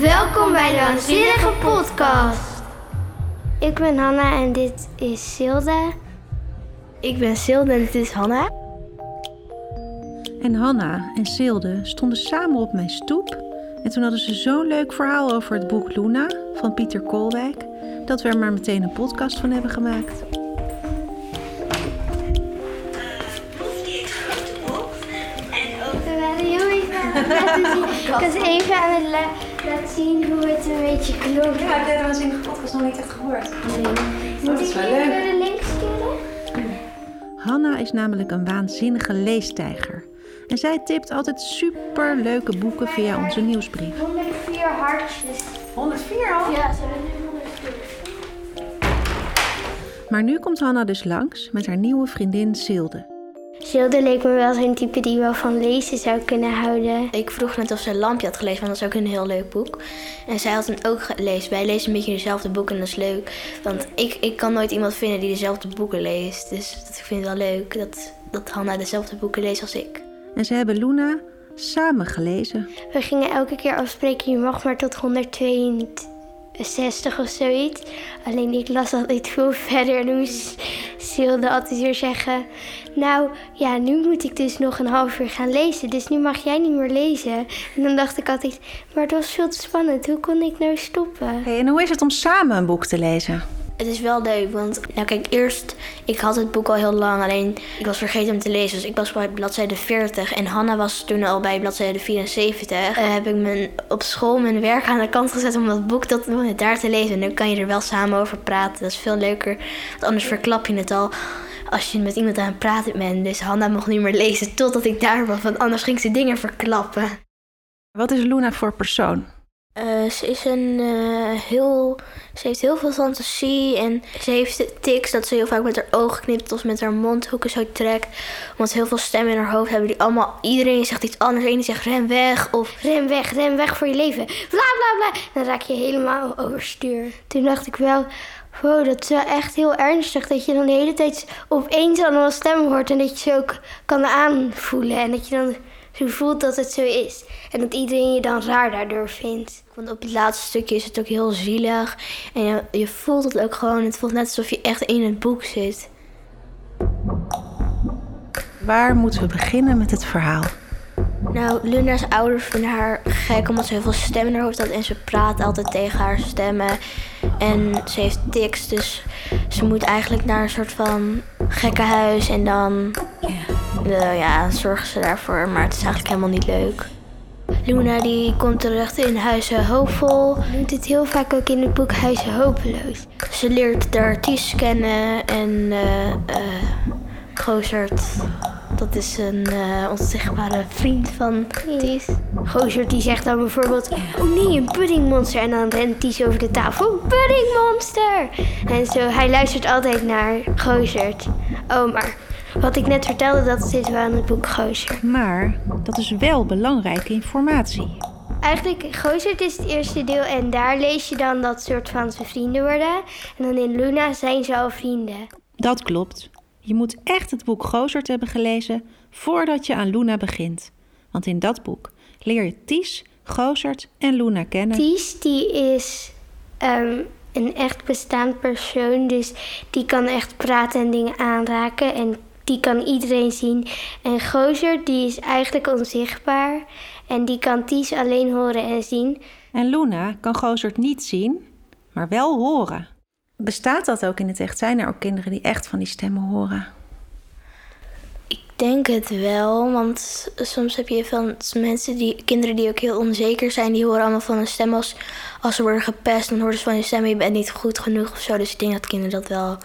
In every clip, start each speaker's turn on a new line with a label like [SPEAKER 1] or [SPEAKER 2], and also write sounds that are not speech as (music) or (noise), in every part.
[SPEAKER 1] Welkom bij de Waanzinnige Podcast. Ik ben Hanna en dit is Silde.
[SPEAKER 2] Ik ben Silde en dit is Hanna.
[SPEAKER 3] En Hanna en Silde stonden samen op mijn stoep. En toen hadden ze zo'n leuk verhaal over het boek Luna van Pieter Koolwijk, dat we er maar meteen een podcast van hebben gemaakt.
[SPEAKER 1] We waren heel even aan het laten zien. Ik was even aan het la- laten zien hoe het een beetje klonk.
[SPEAKER 3] Ja, ik heb de waanzinnige podcast nog niet echt gehoord.
[SPEAKER 1] Moet
[SPEAKER 3] is
[SPEAKER 1] ik
[SPEAKER 3] leuk.
[SPEAKER 1] naar de links sturen?
[SPEAKER 3] Hanna is namelijk een waanzinnige leestijger. En zij tipt altijd super leuke boeken via onze nieuwsbrief.
[SPEAKER 1] 104 hartjes.
[SPEAKER 3] 104 al?
[SPEAKER 1] Ja, ze hebben nu 104.
[SPEAKER 3] Maar nu komt Hanna dus langs met haar nieuwe vriendin Silde.
[SPEAKER 1] Silde leek me wel zo'n type die wel van lezen zou kunnen houden.
[SPEAKER 2] Ik vroeg net of ze een lampje had gelezen, want dat is ook een heel leuk boek. En zij had het ook gelezen. Wij lezen een beetje dezelfde boeken en dat is leuk. Want ik, ik kan nooit iemand vinden die dezelfde boeken leest. Dus dat, ik vind het wel leuk dat, dat Hanna dezelfde boeken leest als ik.
[SPEAKER 3] En ze hebben Luna samen gelezen.
[SPEAKER 1] We gingen elke keer afspreken, je mag maar tot 162 of zoiets. Alleen ik las altijd veel (laughs) verder en moest Silde altijd weer zeggen... Nou, ja, nu moet ik dus nog een half uur gaan lezen, dus nu mag jij niet meer lezen. En dan dacht ik altijd, maar het was veel te spannend, hoe kon ik nou stoppen?
[SPEAKER 3] Hey, en hoe is het om samen een boek te lezen?
[SPEAKER 2] Het is wel leuk, want nou kijk, eerst, ik had het boek al heel lang, alleen ik was vergeten hem te lezen. Dus ik was bij bladzijde 40 en Hanna was toen al bij bladzijde 74. Eh, heb ik mijn, op school mijn werk aan de kant gezet om dat boek tot, daar te lezen. En dan kan je er wel samen over praten. Dat is veel leuker, want anders verklap je het al als je met iemand aan het praten bent. Dus Hanna mocht niet meer lezen totdat ik daar was, want anders ging ze dingen verklappen.
[SPEAKER 3] Wat is Luna voor persoon?
[SPEAKER 2] Eh, ze is een eh, heel. Ze heeft heel veel fantasie en ze heeft tics dat ze heel vaak met haar ogen knipt of met haar mondhoeken zo trekt. Want heel veel stemmen in haar hoofd hebben die allemaal. Iedereen zegt iets anders. Eén zegt ren weg of
[SPEAKER 1] Ren weg, ren weg voor je leven. Bla bla bla. Dan raak je helemaal overstuur. Toen dacht ik wel, wow, dat is wel echt heel ernstig. Dat je dan de hele tijd opeens allemaal stemmen hoort. En dat je ze ook kan aanvoelen. En dat je dan zo voelt dat het zo is. En dat iedereen je dan raar daardoor vindt.
[SPEAKER 2] Want op het laatste stukje is het ook heel zielig. En je, je voelt het ook gewoon. Het voelt net alsof je echt in het boek zit.
[SPEAKER 3] Waar moeten we beginnen met het verhaal?
[SPEAKER 2] Nou, Luna's ouders vinden haar gek omdat ze heel veel stemmen in haar hoofd had. En ze praat altijd tegen haar stemmen. En ze heeft tics, dus ze moet eigenlijk naar een soort van gekkenhuis. En dan eh, ja, zorgen ze daarvoor. Maar het is eigenlijk helemaal niet leuk. Luna die komt terecht in Huizen Hoopvol.
[SPEAKER 1] Doet het heel vaak ook in het boek Huizen Hopeloos.
[SPEAKER 2] Ze leert de artiest kennen en eh Gozert. Dat is een eh, onzichtbare vriend van Ties.
[SPEAKER 1] Gozert die zegt dan bijvoorbeeld, oh nee, een puddingmonster. En dan rent Ties over de tafel, puddingmonster. En zo, hij luistert altijd naar Gozert. Oh, maar wat ik net vertelde, dat zit wel in het boek Gozert.
[SPEAKER 3] Maar dat is wel belangrijke informatie.
[SPEAKER 1] Eigenlijk, Gozert is het eerste deel en daar lees je dan dat soort van ze vrienden worden. En dan in Luna zijn ze al vrienden.
[SPEAKER 3] Dat klopt. Je moet echt het boek Gozert hebben gelezen voordat je aan Luna begint. Want in dat boek leer je Ties, Gozert en Luna kennen.
[SPEAKER 1] Ties, die is ehm, een echt bestaand persoon. Dus die kan echt praten en dingen aanraken. En die kan iedereen zien. En Gozer, die is eigenlijk onzichtbaar. En die kan Ties alleen horen en zien.
[SPEAKER 3] En Luna kan Gozert niet zien, maar wel horen. Bestaat dat ook in het echt? Zijn er ook kinderen die echt van die stemmen horen?
[SPEAKER 2] Ik denk het wel, want soms heb je van mensen die, kinderen die ook heel onzeker zijn, die horen allemaal van een stem als, als ze worden gepest. Dan horen ze van je stem, je bent niet goed genoeg of zo. Dus ik denk dat kinderen dat wel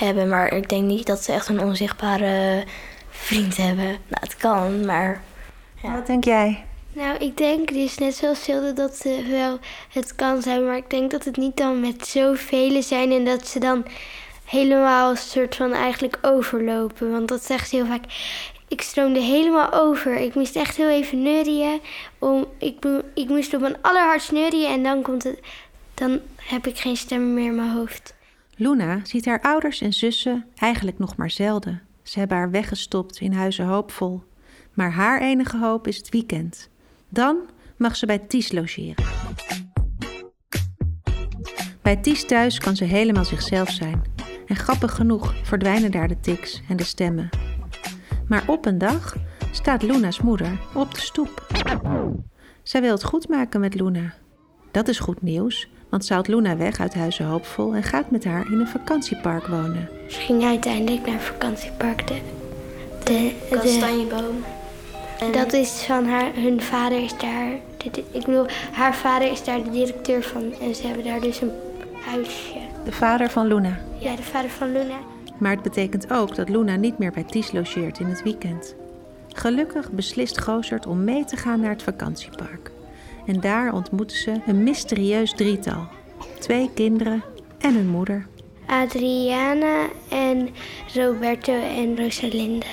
[SPEAKER 2] hebben, maar ik denk niet dat ze echt een onzichtbare vriend hebben. Nou, het kan, maar Ja.
[SPEAKER 3] Wat denk jij?
[SPEAKER 1] Nou, ik denk dus net zoals Silde dat ze wel het kan zijn. Maar ik denk dat het niet dan met zoveel zijn. En dat ze dan helemaal een soort van eigenlijk overlopen. Want dat zegt ze heel vaak. Ik stroomde helemaal over. Ik moest echt heel even neurien. Om, ik, ik moest op mijn allerhardst neurien. En dan komt het... Dan heb ik geen stem meer in mijn hoofd.
[SPEAKER 3] Luna ziet haar ouders en zussen eigenlijk nog maar zelden. Ze hebben haar weggestopt in Huizen Hoopvol. Maar haar enige hoop is het weekend. Dan mag ze bij Ties logeren. Bij Ties thuis kan ze helemaal zichzelf zijn. En grappig genoeg verdwijnen daar de tics en de stemmen. Maar op een dag staat Luna's moeder op de stoep. Zij wil het goed maken met Luna. Dat is goed nieuws, want ze haalt Luna weg uit Huizen Hoopvol en gaat met haar in een vakantiepark wonen.
[SPEAKER 1] Ze ging uiteindelijk naar vakantiepark de, de, de,
[SPEAKER 2] Kastanjeboom. En
[SPEAKER 1] Dat is van haar, hun vader is daar, de- de- ik bedoel, haar vader is daar de directeur van en ze hebben daar dus een huisje.
[SPEAKER 3] De vader van Luna.
[SPEAKER 1] Ja, de vader van Luna.
[SPEAKER 3] Maar het betekent ook dat Luna niet meer bij Ties logeert in het weekend. Gelukkig beslist Gozert om mee te gaan naar het vakantiepark. En daar ontmoeten ze een mysterieus drietal. Twee kinderen en hun moeder.
[SPEAKER 1] Adriana en Roberto en Rosalinde.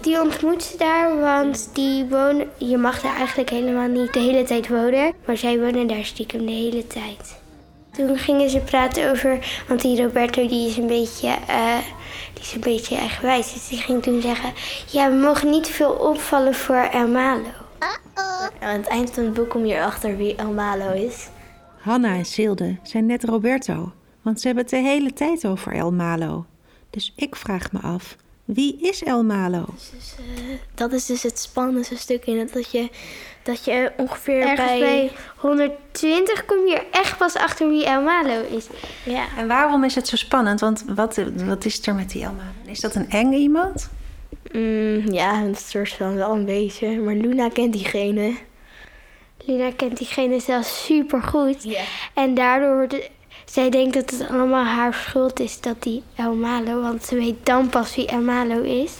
[SPEAKER 1] Die ontmoet ze daar, want die wonen, je mag daar eigenlijk helemaal niet de hele tijd wonen, maar zij wonen daar stiekem de hele tijd. Toen gingen ze praten over, want die Roberto die is een beetje, eh, die is een beetje eigenwijs, dus die ging toen zeggen, ja we mogen niet veel opvallen voor El Malo.
[SPEAKER 2] Aan het eind van het boek kom je erachter wie El Malo is.
[SPEAKER 3] Hanna en Silde zijn net Roberto, want ze hebben het de hele tijd over El Malo. Dus ik vraag me af, wie is El Malo?
[SPEAKER 2] Dat is dus het spannendste stuk in het. Dat je, dat je ongeveer
[SPEAKER 1] Ergens
[SPEAKER 2] bij...
[SPEAKER 1] bij 120 kom je echt pas achter wie El Malo is.
[SPEAKER 2] Ja.
[SPEAKER 3] En waarom is het zo spannend? Want wat, wat is er met die El Malo? Is dat een eng iemand?
[SPEAKER 2] Mm, ja, een soort van wel een beetje. Maar Luna kent diegene.
[SPEAKER 1] Luna kent diegene zelfs super goed.
[SPEAKER 2] Ja.
[SPEAKER 1] En daardoor wordt zij denkt dat het allemaal haar schuld is dat die El Malo, want ze weet dan pas wie El Malo is,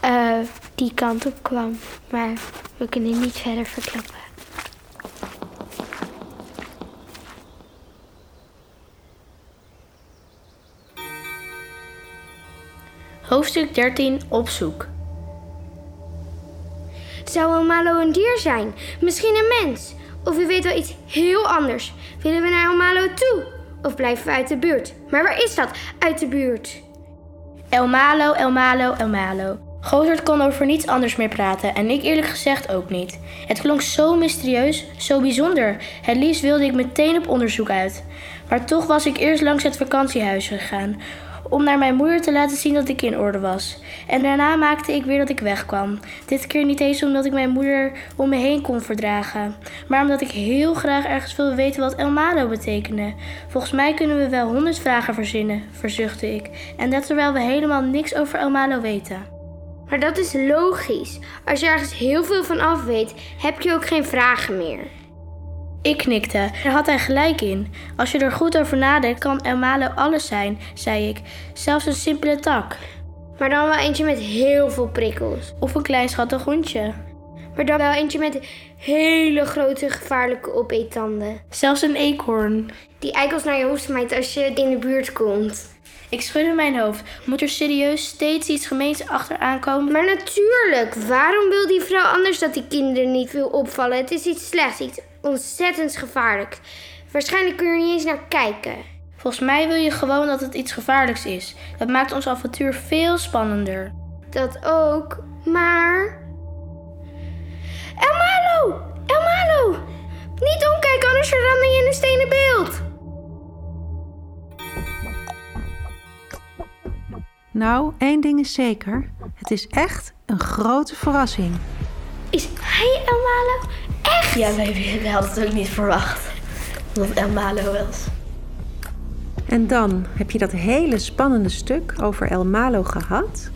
[SPEAKER 1] eh, die kant op kwam. Maar we kunnen niet verder verklappen.
[SPEAKER 2] Hoofdstuk 13, op zoek.
[SPEAKER 1] Zou El Malo een dier zijn? Misschien een mens? Of u weet wel iets heel anders? Willen we naar El Malo toe? Of blijven we uit de buurt? Maar waar is dat? Uit de buurt.
[SPEAKER 2] El Malo, El Malo, El Malo. Gozert kon over niets anders meer praten en ik eerlijk gezegd ook niet. Het klonk zo mysterieus, zo bijzonder. Het liefst wilde ik meteen op onderzoek uit. Maar toch was ik eerst langs het vakantiehuis gegaan om naar mijn moeder te laten zien dat ik in orde was. En daarna maakte ik weer dat ik wegkwam. Dit keer niet eens omdat ik mijn moeder om me heen kon verdragen, maar omdat ik heel graag ergens wilde weten wat El Malo betekende. Volgens mij kunnen we wel honderd vragen verzinnen, verzuchtte ik. En dat terwijl we helemaal niks over El Malo weten.
[SPEAKER 1] Maar dat is logisch. Als je ergens heel veel van af weet, heb je ook geen vragen meer.
[SPEAKER 2] Ik knikte. Daar had hij gelijk in. Als je er goed over nadenkt, kan El Malo alles zijn, zei ik. Zelfs een simpele tak.
[SPEAKER 1] Maar dan wel eentje met heel veel prikkels.
[SPEAKER 2] Of een klein schattig hondje.
[SPEAKER 1] Maar dan wel eentje met hele grote gevaarlijke opeettanden.
[SPEAKER 2] Zelfs een eekhoorn.
[SPEAKER 1] Die eikels naar je hoofd smijt als je in de buurt komt.
[SPEAKER 2] Ik schudde mijn hoofd. Moet er serieus steeds iets gemeens achteraan komen?
[SPEAKER 1] Maar natuurlijk, waarom wil die vrouw anders dat die kinderen niet veel opvallen? Het is iets slechts, iets ontzettend gevaarlijks. Waarschijnlijk kun je er niet eens naar kijken.
[SPEAKER 2] Volgens mij wil je gewoon dat het iets gevaarlijks is. Dat maakt ons avontuur veel spannender.
[SPEAKER 1] Dat ook, maar. El Malo! El Malo! Niet omkijken, anders verander je in een stenen beeld.
[SPEAKER 3] Nou, één ding is zeker. Het is echt een grote verrassing.
[SPEAKER 1] Is hij El Malo?
[SPEAKER 2] Ja, wij, wij hadden het ook niet verwacht. Dat El Malo was.
[SPEAKER 3] En dan heb je dat hele spannende stuk over El Malo gehad.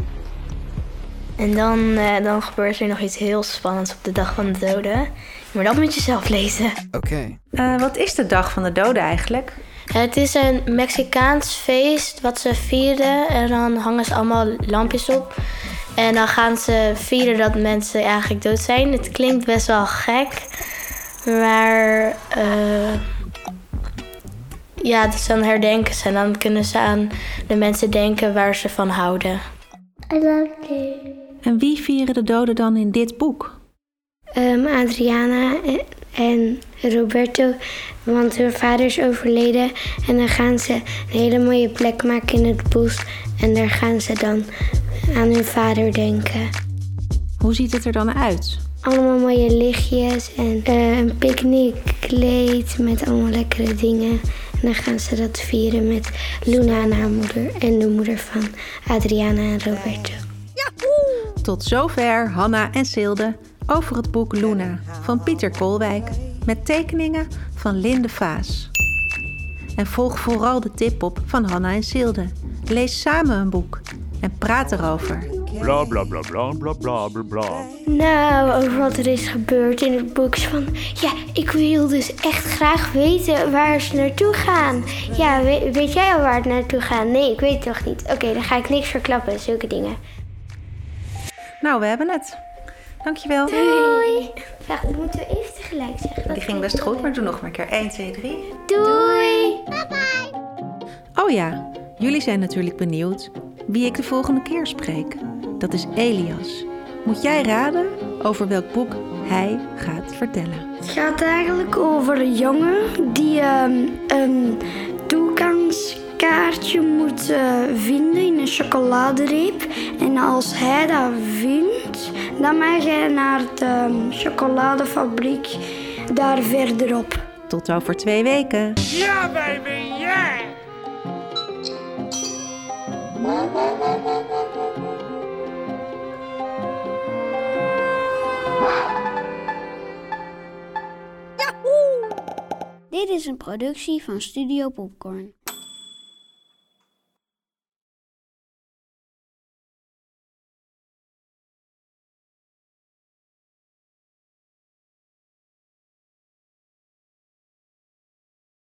[SPEAKER 2] En dan, eh, dan gebeurt er nog iets heel spannends op de dag van de doden. Maar dat moet je zelf lezen.
[SPEAKER 4] Oké.
[SPEAKER 3] Eh, wat is de dag van de doden eigenlijk?
[SPEAKER 2] Het is een Mexicaans feest wat ze vieren. En dan hangen ze allemaal lampjes op. En dan gaan ze vieren dat mensen eigenlijk dood zijn. Het klinkt best wel gek. Maar eh, ja, dus dan herdenken ze. En dan kunnen ze aan de mensen denken waar ze van houden.
[SPEAKER 1] I love you.
[SPEAKER 3] En wie vieren de doden dan in dit boek?
[SPEAKER 1] Ehm, Adriana en- Roberto, want hun vader is overleden. En dan gaan ze een hele mooie plek maken in het bos. En daar gaan ze dan aan hun vader denken.
[SPEAKER 3] Hoe ziet het er dan uit?
[SPEAKER 1] Allemaal mooie lichtjes en eh, een picknickkleed met allemaal lekkere dingen. En dan gaan ze dat vieren met Luna en haar moeder en de moeder van Adriana en Roberto.
[SPEAKER 3] Tot zover Hanna en Silde over het boek Luna van Pieter Kolwijk met tekeningen van Linde Vaas. En volg vooral de tip op van Hanna en Silde. Lees samen een boek en praat erover.
[SPEAKER 4] Bla bla bla bla bla bla bla bla.
[SPEAKER 1] Nou, over wat er is gebeurd in het boek is van... Ja, ik wil dus echt graag weten waar ze naartoe gaan. Ja, weet, weet jij al waar het naartoe gaat? Nee, ik weet het toch niet. Oké, dan ga ik niks verklappen, zulke dingen.
[SPEAKER 3] Nou, we hebben het. Dankjewel.
[SPEAKER 1] Doei! Wacht, dat moeten we even tegelijk zeggen.
[SPEAKER 3] Die ging best goed, maar doe nog maar een keer 1, 2, 3.
[SPEAKER 1] Doei!
[SPEAKER 3] Oh ja, jullie zijn natuurlijk benieuwd wie ik de volgende keer spreek. Dat is Elias. Moet jij raden over welk boek hij gaat vertellen?
[SPEAKER 5] Het gaat eigenlijk over een jongen die ehm, een toegangskaartje moet eh, vinden in een chocoladereep. En als hij dat vindt, dan mag hij naar de chocoladefabriek daar verderop.
[SPEAKER 3] Tot over twee weken.
[SPEAKER 4] Ja, baby, yeah!
[SPEAKER 6] Dit is een productie van Studio Popcorn.